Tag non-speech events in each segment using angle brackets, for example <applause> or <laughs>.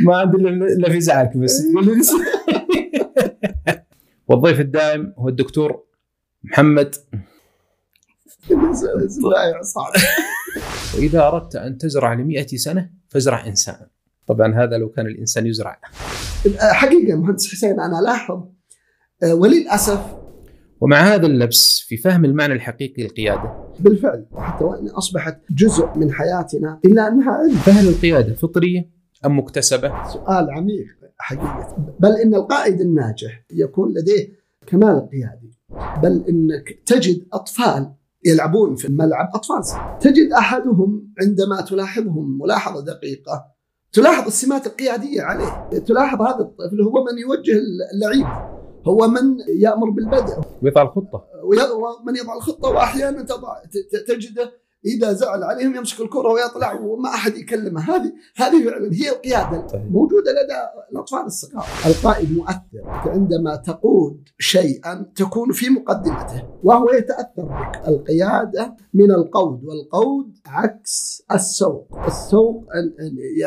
ما عندي إلا في زعلك بس. <laughs> والضيف الدائم هو الدكتور محمد. صعب <laughs> وإذا أردت أن تزرع لمئة سنة فازرع إنسان. طبعا هذا لو كان الإنسان يزرع. حقيقة مهندس حسين أنا لاحظ آه، وللأسف ومع هذا اللبس في فهم المعنى الحقيقي للقيادة. بالفعل حتى وإن أصبحت جزء من حياتنا إلا أنها علم. فهل القيادة فطرية أم مكتسبة؟ سؤال عميق حقيقة. بل إن القائد الناجح يكون لديه كمال القيادي بل إنك تجد أطفال يلعبون في الملعب أطفال. تجد أحدهم عندما تلاحظهم ملاحظة دقيقة تلاحظ السمات القيادية عليه. تلاحظ هذا الطفل هو من يوجه اللعيب هو من يأمر بالبدء. ويضع الخطة. ومن يضع الخطة وأحيانا تضع تجده إذا زعل عليهم يمسك الكرة ويطلع وما أحد يكلمه. هذه هذه فعلا هي القيادة طيب. موجودة لدى الأطفال الصغار. القائد مؤثر عندما تقود شيئا تكون في مقدمته وهو يتأثر بك. القيادة من القود والقود عكس السوق. السوق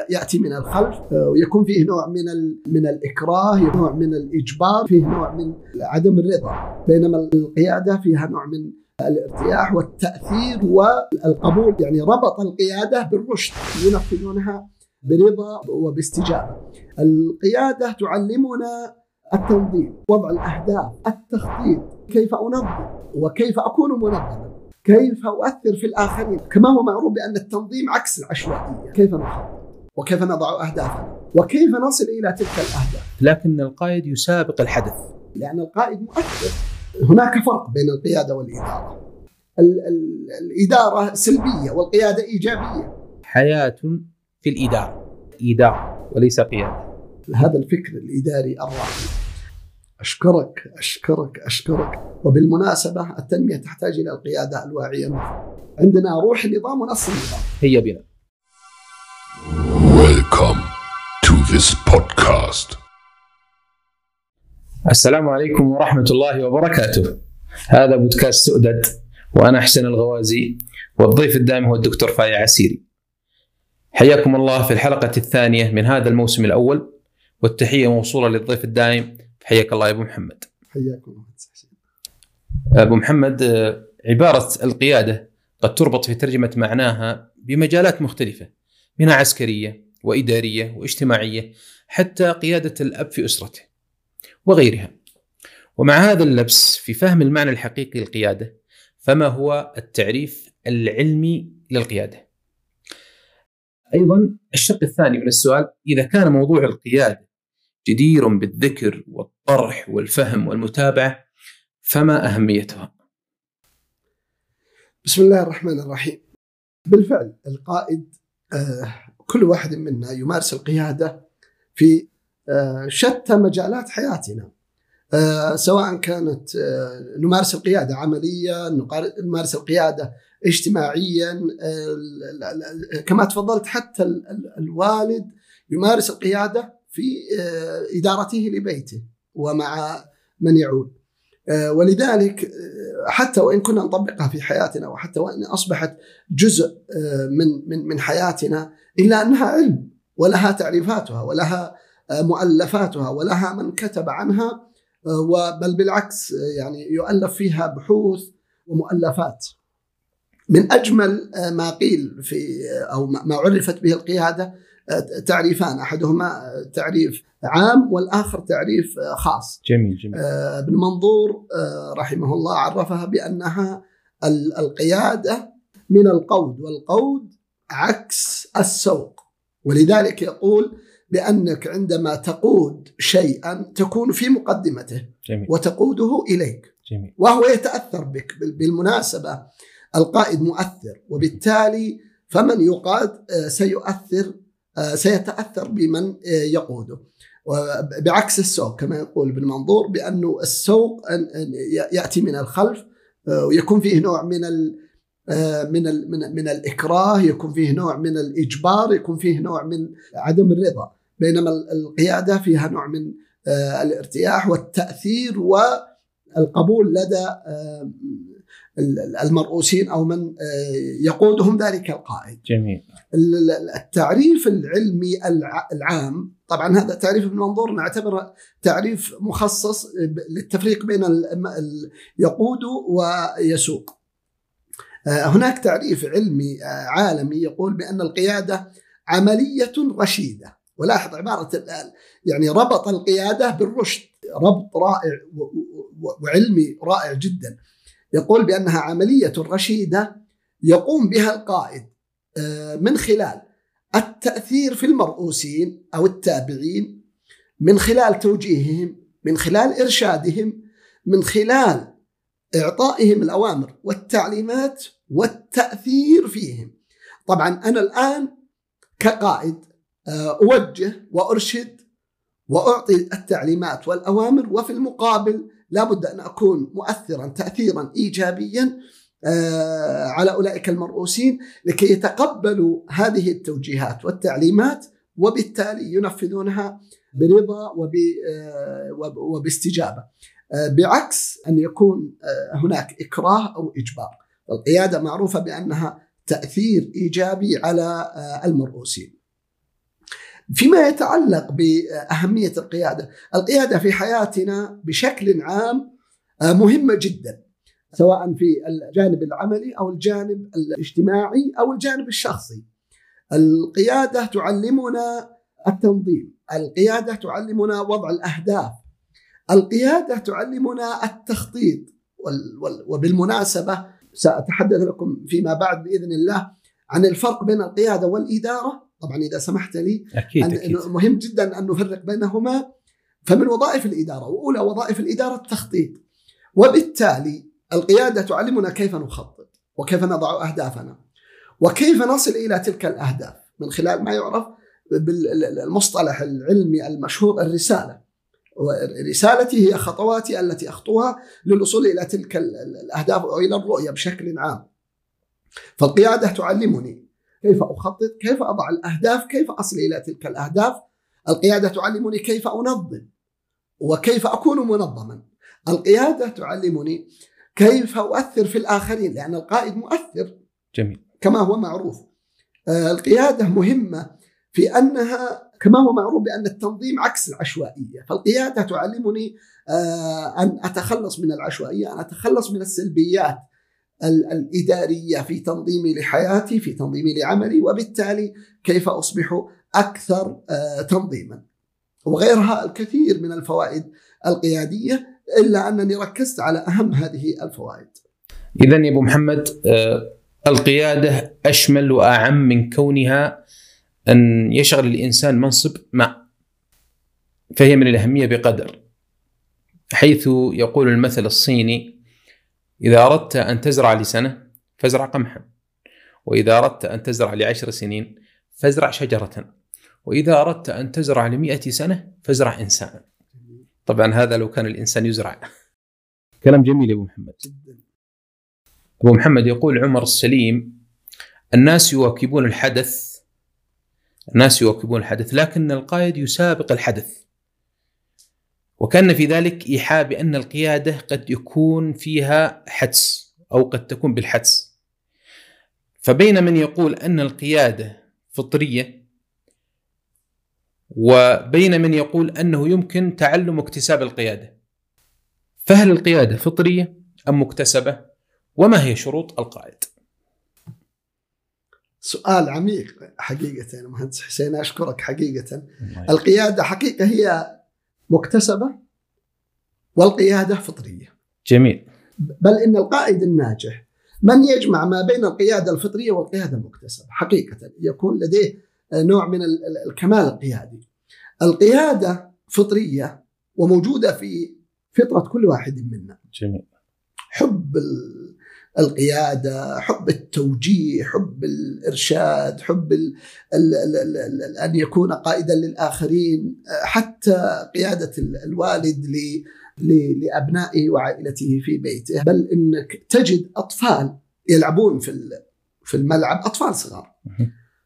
يأتي من الخلف ويكون فيه نوع من من الإكراه نوع من الإجبار فيه نوع من عدم الرضا. بينما القيادة فيها نوع من الارتياح والتأثير والقبول يعني ربط القيادة بالرشد ينفذونها برضا وباستجابة. القيادة تعلمنا التنظيم، وضع الأهداف، التخطيط، كيف أنظم وكيف أكون منظما. كيف أؤثر في الآخرين، كما هو معروف بأن التنظيم عكس العشوائية، كيف نخطط؟ وكيف نضع أهدافنا؟ وكيف نصل إلى تلك الأهداف؟ لكن القائد يسابق الحدث. لأن القائد مؤثر هناك فرق بين القيادة والإدارة. ال ال الإدارة سلبية والقيادة إيجابية. حياة في الإدارة، إدارة وليس قيادة. هذا الفكر الإداري الراقي. أشكرك أشكرك أشكرك وبالمناسبة التنمية تحتاج إلى القيادة الواعية عندنا روح النظام ونص النظام. هيا بنا. Welcome to this podcast. السلام عليكم ورحمة الله وبركاته. هذا بودكاست سؤدد وأنا حسين الغوازي والضيف الدائم هو الدكتور فايع عسيري. حياكم الله في الحلقة الثانية من هذا الموسم الأول والتحية موصولة للضيف الدائم. حياك الله يا أبو محمد. حياكم أبو محمد عبارة القيادة قد تربط في ترجمة معناها بمجالات مختلفة منها عسكرية وإدارية واجتماعية حتى قيادة الأب في أسرته. وغيرها. ومع هذا اللبس في فهم المعنى الحقيقي للقيادة فما هو التعريف العلمي للقيادة؟ أيضا الشق الثاني من السؤال إذا كان موضوع القيادة جدير بالذكر والطرح والفهم والمتابعة فما أهميتها؟ بسم الله الرحمن الرحيم. بالفعل القائد آه، كل واحد منا يمارس القيادة في شتى مجالات حياتنا آه، سواء كانت آه، نمارس القيادة عمليا نمارس القيادة اجتماعيا كما تفضلت حتى الوالد يمارس القيادة في إدارته لبيته ومع من يعود. ولذلك حتى وإن كنا نطبقها في حياتنا وحتى وإن أصبحت جزء من من من حياتنا إلا أنها علم ولها تعريفاتها ولها مؤلفاتها ولها من كتب عنها بل بالعكس يعني يؤلف فيها بحوث ومؤلفات من أجمل ما قيل في أو ما عرفت به القيادة تعريفان أحدهما تعريف عام والآخر تعريف خاص. جميل جميل. ابن منظور رحمه الله عرفها بأنها القيادة من القود والقود عكس السوق ولذلك يقول بأنك عندما تقود شيئا تكون في مقدمته جميل. وتقوده إليك جميل. وهو يتأثر بك بالمناسبة القائد مؤثر وبالتالي فمن يقاد سيؤثر سيتأثر بمن يقوده بعكس السوق كما يقول ابن منظور بانه السوق يأتي من الخلف ويكون فيه نوع من من من من الإكراه يكون فيه نوع من الإجبار يكون فيه نوع من عدم الرضا بينما القيادة فيها نوع من الارتياح والتأثير والقبول لدى المرؤوسين أو من آه، يقودهم ذلك القائد. جميل. التعريف العلمي العام طبعا هذا تعريف ابن منظور نعتبره تعريف مخصص للتفريق بين يقود ويسوق. آه، هناك تعريف علمي آه، عالمي يقول بأن القيادة عملية رشيدة ولاحظ عبارة يعني ربط القيادة بالرشد ربط رائع وعلمي رائع جدا. يقول بأنها عملية رشيدة يقوم بها القائد آه، من خلال التأثير في المرؤوسين أو التابعين من خلال توجيههم من خلال إرشادهم من خلال إعطائهم الأوامر والتعليمات والتأثير فيهم. طبعا أنا الآن كقائد آه، أوجه وأرشد وأعطي التعليمات والأوامر وفي المقابل لابد أن أكون مؤثرا تاثيرا ايجابيا آه، على أولئك المرؤوسين لكي يتقبلوا هذه التوجيهات والتعليمات وبالتالي ينفذونها برضا آه، وباستجابة. بعكس أن يكون هناك إكراه أو إجبار. القيادة معروفة بأنها تأثير إيجابي على المرؤوسين. فيما يتعلق بأهمية القيادة، القيادة في حياتنا بشكل عام آه، مهمة جدا سواء في الجانب العملي أو الجانب الاجتماعي أو الجانب الشخصي. القيادة تعلمنا التنظيم، القيادة تعلمنا وضع الأهداف. القيادة تعلمنا التخطيط وبالمناسبة سأتحدث لكم فيما بعد بإذن الله عن الفرق بين القيادة والإدارة طبعا إذا سمحت لي أكيد, أن أكيد. مهم جدا أن نفرق بينهما. فمن وظائف الإدارة وأولى وظائف الإدارة التخطيط. وبالتالي القيادة تعلمنا كيف نخطط وكيف نضع أهدافنا وكيف نصل إلى تلك الأهداف. من خلال ما يعرف بالمصطلح العلمي المشهور الرسالة. رسالتي هي خطواتي التي أخطوها للوصول إلى تلك الأهداف أو إلى الرؤية بشكل عام. فالقيادة تعلمني كيف أخطط كيف أضع الأهداف كيف أصل إلى تلك الأهداف؟ القيادة تعلمني كيف أنظم وكيف أكون منظما. القيادة تعلمني كيف أؤثر في الآخرين لأن القائد مؤثر جميل. كما هو معروف. آه، القيادة مهمة في أنها كما هو معروف بأن التنظيم عكس العشوائية، فالقيادة تعلمني آه، أن أتخلص من العشوائية، أن أتخلص من السلبيات. الإدارية في تنظيمي لحياتي في تنظيمي لعملي وبالتالي كيف أصبح أكثر آه، تنظيما وغيرها الكثير من الفوائد القيادية إلا أنني ركزت على أهم هذه الفوائد. اذا يا أبو محمد آه، القيادة أشمل وأعم من كونها أن يشغل الإنسان منصب ما فهي من الأهمية بقدر حيث يقول المثل الصيني إذا أردت أن تزرع لسنة فازرع قمحا. وإذا أردت أن تزرع لعشر سنين فازرع شجرة. وإذا أردت أن تزرع لمئة سنة فازرع إنسانا طبعا هذا لو كان الإنسان يزرع. كلام جميل يا أبو محمد. أبو محمد يقول عمر السليم الناس يواكبون الحدث الناس يواكبون الحدث لكن القائد يسابق الحدث. وكان في ذلك إيحاء بأن القيادة قد يكون فيها حدس أو قد تكون بالحدس. فبين من يقول أن القيادة فطرية وبين من يقول أنه يمكن تعلم اكتساب القيادة. فهل القيادة فطرية أم مكتسبة؟ وما هي شروط القائد؟ سؤال عميق حقيقة مهندس حسين أشكرك حقيقة. القيادة حقيقة هي مكتسبة والقيادة فطرية. جميل. بل إن القائد الناجح من يجمع ما بين القيادة الفطرية والقيادة المكتسبة حقيقة يكون لديه نوع من الكمال القيادي. القيادة فطرية وموجودة في فطرة كل واحد منا. جميل. حب القيادة، حب التوجيه، حب الإرشاد، حب ال ال ال ال أن يكون قائدا للآخرين، حتى قيادة الوالد لأبنائه وعائلته في بيته، بل إنك تجد أطفال يلعبون في في الملعب أطفال صغار.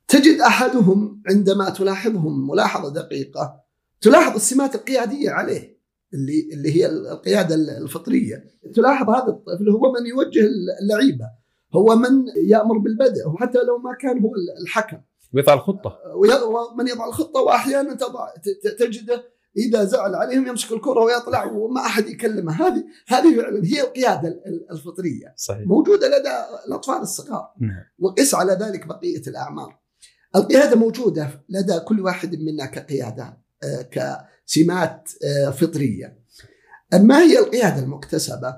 تجد أحدهم عندما تلاحظهم ملاحظة دقيقة تلاحظ السمات القيادية عليه. اللي اللي هي القيادة الفطرية. تلاحظ هذا الطفل هو من يوجه اللعيبة. هو من يأمر بالبدء. وحتى لو ما كان هو الحكم. ويضع الخطة. ومن يضع الخطة وأحيانا تضع تجده إذا زعل عليهم يمسك الكرة ويطلع وما أحد يكلمه. هذه هذه فعلا هي القيادة الفطرية. صحيح. موجودة لدى الأطفال الصغار. نعم. وقس على ذلك بقية الأعمار. القيادة موجودة لدى كل واحد منا كقيادة آه، كسمات آه، فطرية. ما هي القيادة المكتسبة؟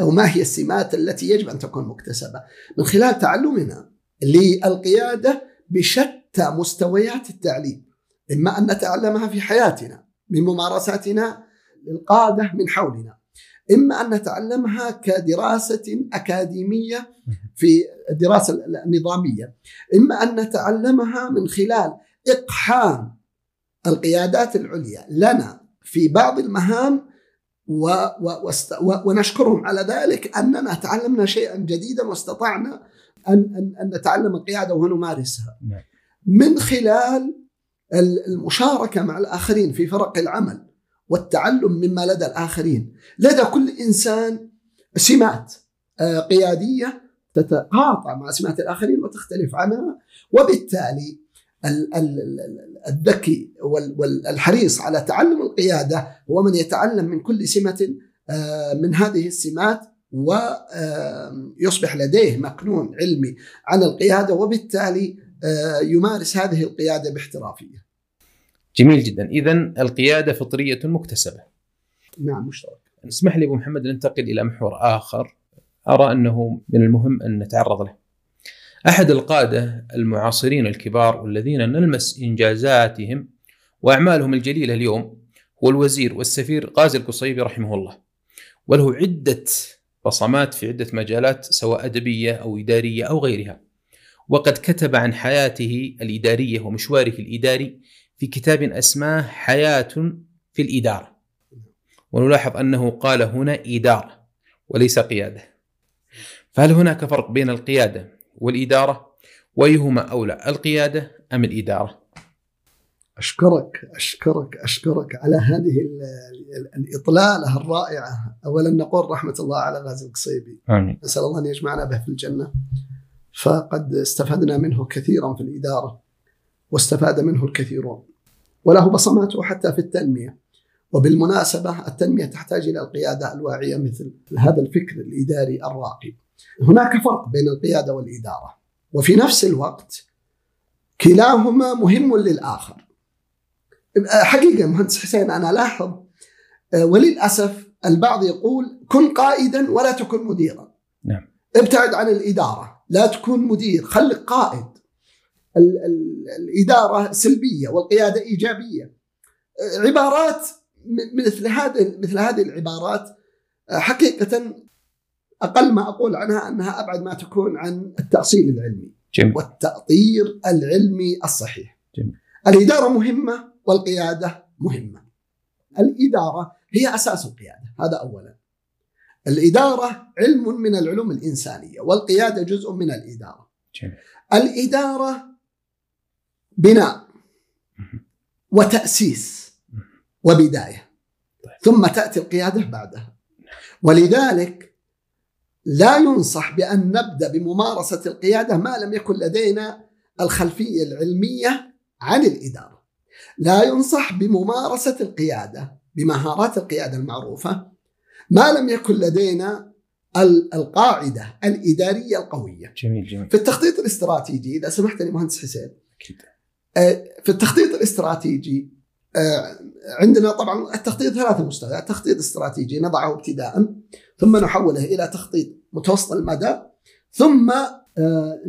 أو ما هي السمات التي يجب أن تكون مكتسبة؟ من خلال تعلمنا للقيادة بشتى مستويات التعليم إما أن نتعلمها في حياتنا من ممارساتنا للقادة من حولنا إما أن نتعلمها كدراسة أكاديمية في الدراسة النظامية إما أن نتعلمها من خلال إقحام القيادات العليا لنا في بعض المهام و و و ونشكرهم على ذلك أننا تعلمنا شيئا جديدا واستطعنا ان ان, أن نتعلم القيادة ونمارسها. نعم. من خلال المشاركة مع الآخرين في فرق العمل والتعلم مما لدى الآخرين، لدى كل إنسان سمات آه، قيادية تتقاطع مع سمات الآخرين وتختلف عنها وبالتالي الذكي والحريص على تعلم القيادة هو من يتعلم من كل سمة آه، من هذه السمات ويصبح لديه مكنون علمي عن القيادة وبالتالي آه، يمارس هذه القيادة باحترافية. جميل جدا، اذا القيادة فطرية مكتسبة. نعم مشترك. اسمح لي أبو محمد ننتقل إلى محور آخر أرى أنه من المهم أن نتعرض له. أحد القادة المعاصرين الكبار والذين نلمس إنجازاتهم وأعمالهم الجليلة اليوم هو الوزير والسفير غازي القصيبي رحمه الله. وله عدة بصمات في عدة مجالات سواء أدبية أو إدارية أو غيرها. وقد كتب عن حياته الإدارية ومشواره الإداري في كتاب أسماه حياة في الإدارة. ونلاحظ أنه قال هنا إدارة وليس قيادة. فهل هناك فرق بين القيادة والإدارة؟ وايهما أولى القيادة أم الإدارة؟ أشكرك أشكرك أشكرك على هذه الإطلالة الرائعة. اولا نقول رحمة الله على غازي القصيبي. آمين. نسال الله أن يجمعنا به في الجنة. فقد استفدنا منه كثيرا في الإدارة واستفاد منه الكثيرون. وله بصماته حتى في التنمية. وبالمناسبة التنمية تحتاج إلى القيادة الواعية مثل هذا الفكر الإداري الراقي. هناك فرق بين القيادة والإدارة. وفي نفس الوقت كلاهما مهم للآخر. حقيقة مهندس حسين أنا لاحظ آه، وللأسف البعض يقول كن قائدا ولا تكن مديرا. نعم. ابتعد عن الإدارة. لا تكون مدير. خليك قائد. ال ال الإدارة سلبية والقيادة إيجابية. آه، عبارات مثل هذه مثل هذه العبارات آه، حقيقة أقل ما أقول عنها أنها أبعد ما تكون عن التأصيل العلمي جميل. والتأطير العلمي الصحيح جميل. الإدارة مهمة والقيادة مهمة الإدارة هي أساس القيادة هذا اولا الإدارة علم من العلوم الإنسانية والقيادة جزء من الإدارة جميل. الإدارة بناء وتأسيس وبداية طيب. ثم تأتي القيادة بعدها ولذلك لا ينصح بأن نبدأ بممارسة القيادة ما لم يكن لدينا الخلفية العلمية عن الإدارة. لا ينصح بممارسة القيادة بمهارات القيادة المعروفة ما لم يكن لدينا القاعدة الإدارية القوية. جميل جميل. في التخطيط الاستراتيجي إذا سمحت لي مهندس حسين. أكيد. آه، في التخطيط الاستراتيجي آه، عندنا طبعا التخطيط ثلاث مستويات، تخطيط استراتيجي نضعه ابتداء ثم نحوله إلى تخطيط متوسط المدى ثم آه،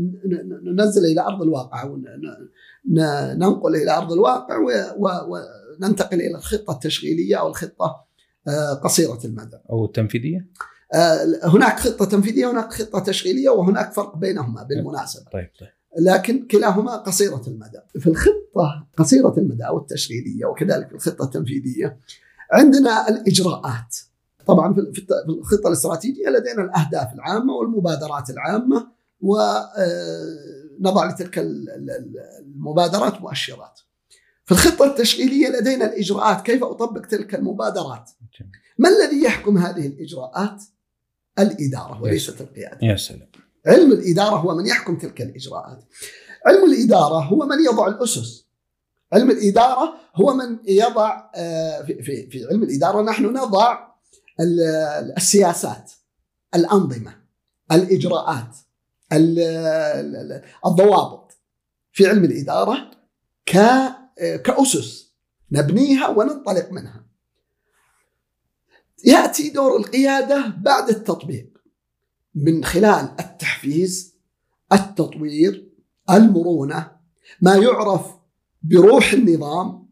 ننزل إلى أرض الواقع ننقل إلى أرض الواقع وننتقل إلى الخطة التشغيلية أو الخطة آه، قصيرة المدى. أو التنفيذية؟ هناك خطة تنفيذية وهناك خطة تشغيلية وهناك فرق بينهما بالمناسبة. طيب طيب. لكن كلاهما قصيرة المدى. في الخطة قصيرة المدى أو التشغيلية وكذلك في الخطة التنفيذية عندنا الإجراءات. طبعا في الخطة الاستراتيجية لدينا الأهداف العامة والمبادرات العامة ونضع لتلك المبادرات مؤشرات. في الخطة التشغيلية لدينا الإجراءات. كيف أطبق تلك المبادرات. ما الذي يحكم هذه الإجراءات؟ الإدارة وليست القيادة. يا سلام. علم الإدارة هو من يحكم تلك الإجراءات. علم الإدارة هو من يضع الأسس. علم الإدارة هو من يضع آه، في, في, علم الإدارة نحن نضع ال- السياسات الأنظمة الإجراءات ال- ال- الضوابط في علم الإدارة ك- كأسس نبنيها وننطلق منها. يأتي دور القيادة بعد التطبيق. من خلال التحفيز التطوير المرونة ما يعرف بروح النظام.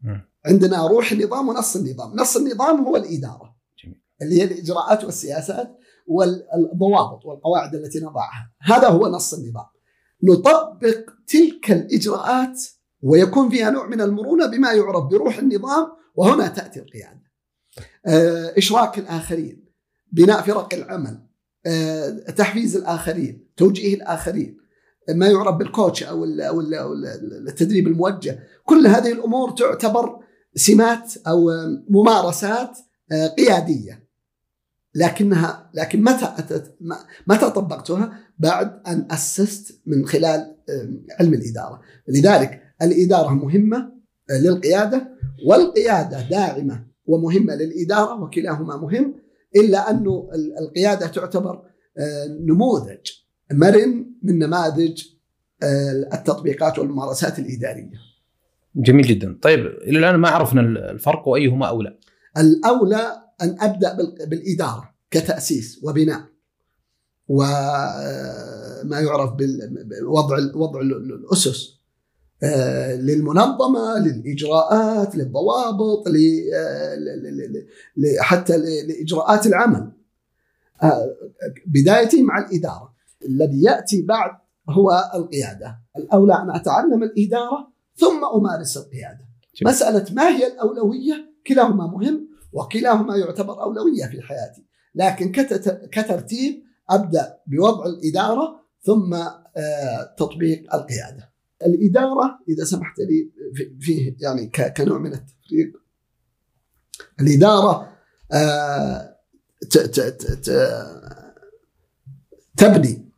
عندنا روح النظام ونص النظام. نص النظام هو الإدارة. جميل. اللي هي الإجراءات والسياسات والضوابط والقواعد التي نضعها. هذا هو نص النظام. نطبق تلك الإجراءات ويكون فيها نوع من المرونة بما يعرف بروح النظام وهنا تأتي القيادة. آه، إشراك الآخرين بناء فرق العمل تحفيز الآخرين توجيه الآخرين ما يعرف بالكوتش ال- التدريب الموجه. كل هذه الأمور تعتبر سمات آه، ممارسات آه، قيادية. لكنها لكن متى أتت م- متى طبقتها؟ بعد أن أسست من خلال آه، علم الإدارة. لذلك الإدارة مهمة آه، للقيادة والقيادة داعمة ومهمة للإدارة وكلاهما مهم. إلا أنه ال- القيادة تعتبر آه، نموذج مرن من نماذج آه، التطبيقات والممارسات الإدارية. جميل جدا. طيب إلى الآن ما عرفنا الفرق وأيهما أولى؟ الأولى أن أبدأ بال- بالإدارة كتأسيس وبناء. وما يعرف بالوضع وضع الأسس. آه، للمنظمة للإجراءات للضوابط آه، حتى ل- لإجراءات العمل. آه، بدايتي مع الإدارة. الذي يأتي بعد هو القيادة. الأولى أن أتعلم الإدارة ثم أمارس القيادة. جميل. مسألة ما هي الأولوية؟ كلاهما مهم وكلاهما يعتبر أولوية في حياتي. لكن كترتيب أبدأ بوضع الإدارة ثم تطبيق القيادة. الإدارة إذا سمحت لي في- فيه يعني كنوع من التفريق. الإدارة آه، تبني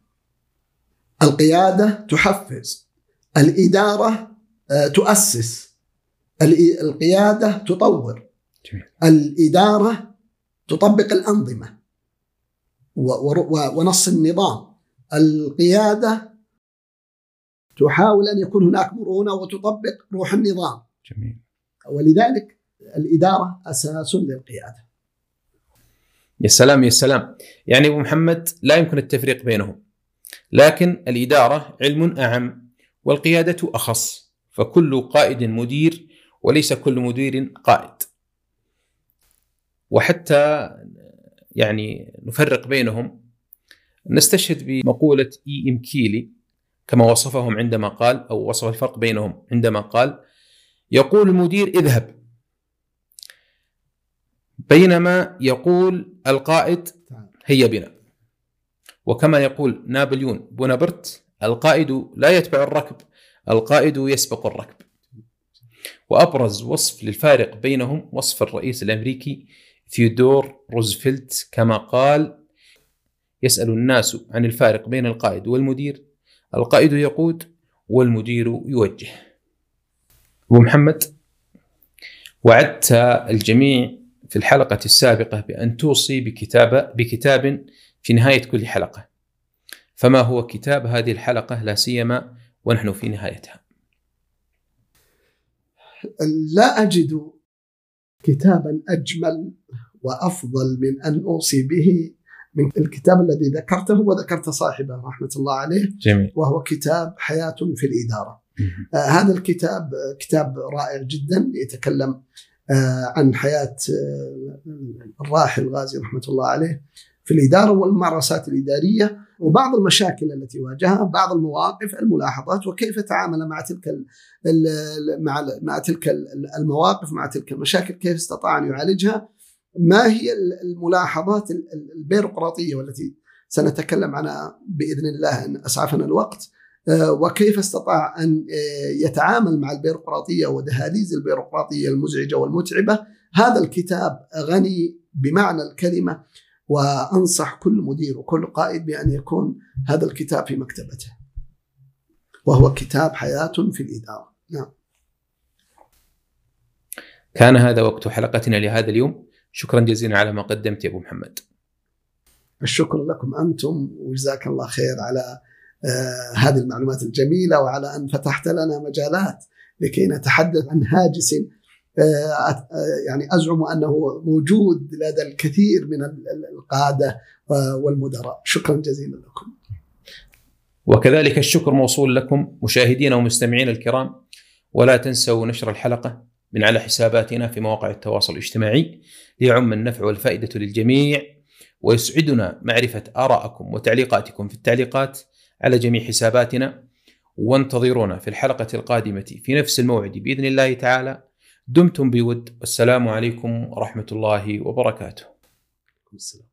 القيادة تحفز. الإدارة آه، تؤسس. القيادة تطور. الإدارة تطبق و- ونص النظام. القيادة تحاول أن يكون هناك مرونة وتطبق روح النظام. جميل. ولذلك الإدارة أساس للقيادة. يا سلام يا سلام. يعني أبو محمد لا يمكن التفريق بينهم. لكن الإدارة علم أعم والقيادة أخص. فكل قائد مدير وليس كل مدير قائد. وحتى يعني نفرق بينهم. نستشهد بمقولة اي ام كيلي كما وصفهم عندما قال أو وصف الفرق بينهم عندما قال. يقول المدير اذهب. بينما يقول القائد هيا بنا. وكما يقول نابليون بونابرت القائد لا يتبع الركب القائد يسبق الركب. وأبرز وصف للفارق بينهم وصف الرئيس الأمريكي ثيودور روزفلت كما قال يسأل الناس عن الفارق بين القائد والمدير القائد يقود والمدير يوجه ابو محمد وعدت الجميع في الحلقة السابقة بأن توصي بكتاب بكتاب في نهاية كل حلقة. فما هو كتاب هذه الحلقة لا سيما ونحن في نهايتها. لا أجد كتابا أجمل وأفضل من أن أوصي به من الكتاب الذي ذكرته وذكرت صاحبه رحمة الله عليه جميل. وهو كتاب حياة في الإدارة. آه هذا الكتاب آه، كتاب رائع جدا يتكلم آه عن حياة آه الراحل غازي رحمة الله عليه في الإدارة والممارسات الإدارية وبعض المشاكل التي واجهها بعض المواقف الملاحظات وكيف تعامل مع تلك مع مع تلك ال- المواقف مع تلك المشاكل كيف استطاع أن يعالجها. ما هي ال- الملاحظات ال- ال- البيروقراطية والتي سنتكلم عنها بإذن الله إن أسعفنا الوقت آه، وكيف استطاع أن آه، يتعامل مع البيروقراطية ودهاليز البيروقراطية المزعجة والمتعبة؟ هذا الكتاب غني بمعنى الكلمة وأنصح كل مدير وكل قائد بأن يكون هذا الكتاب في مكتبته وهو كتاب حياة في الإدارة. نعم. كان هذا وقت حلقتنا لهذا اليوم. شكرا جزيلا على ما قدمت يا أبو محمد. الشكر لكم أنتم وجزاك الله خير على آه هذه المعلومات الجميلة وعلى أن فتحت لنا مجالات لكي نتحدث عن هاجس آه آه يعني أزعم أنه موجود لدى الكثير من القادة والمدراء. شكرا جزيلا لكم. وكذلك الشكر موصول لكم مشاهدينا ومستمعينا الكرام. ولا تنسوا نشر الحلقة. من على حساباتنا في مواقع التواصل الاجتماعي ليعم النفع والفائدة للجميع ويسعدنا معرفة ارائكم وتعليقاتكم في التعليقات على جميع حساباتنا وانتظرونا في الحلقة القادمة في نفس الموعد بإذن الله تعالى دمتم بود والسلام عليكم ورحمة الله وبركاته. السلام.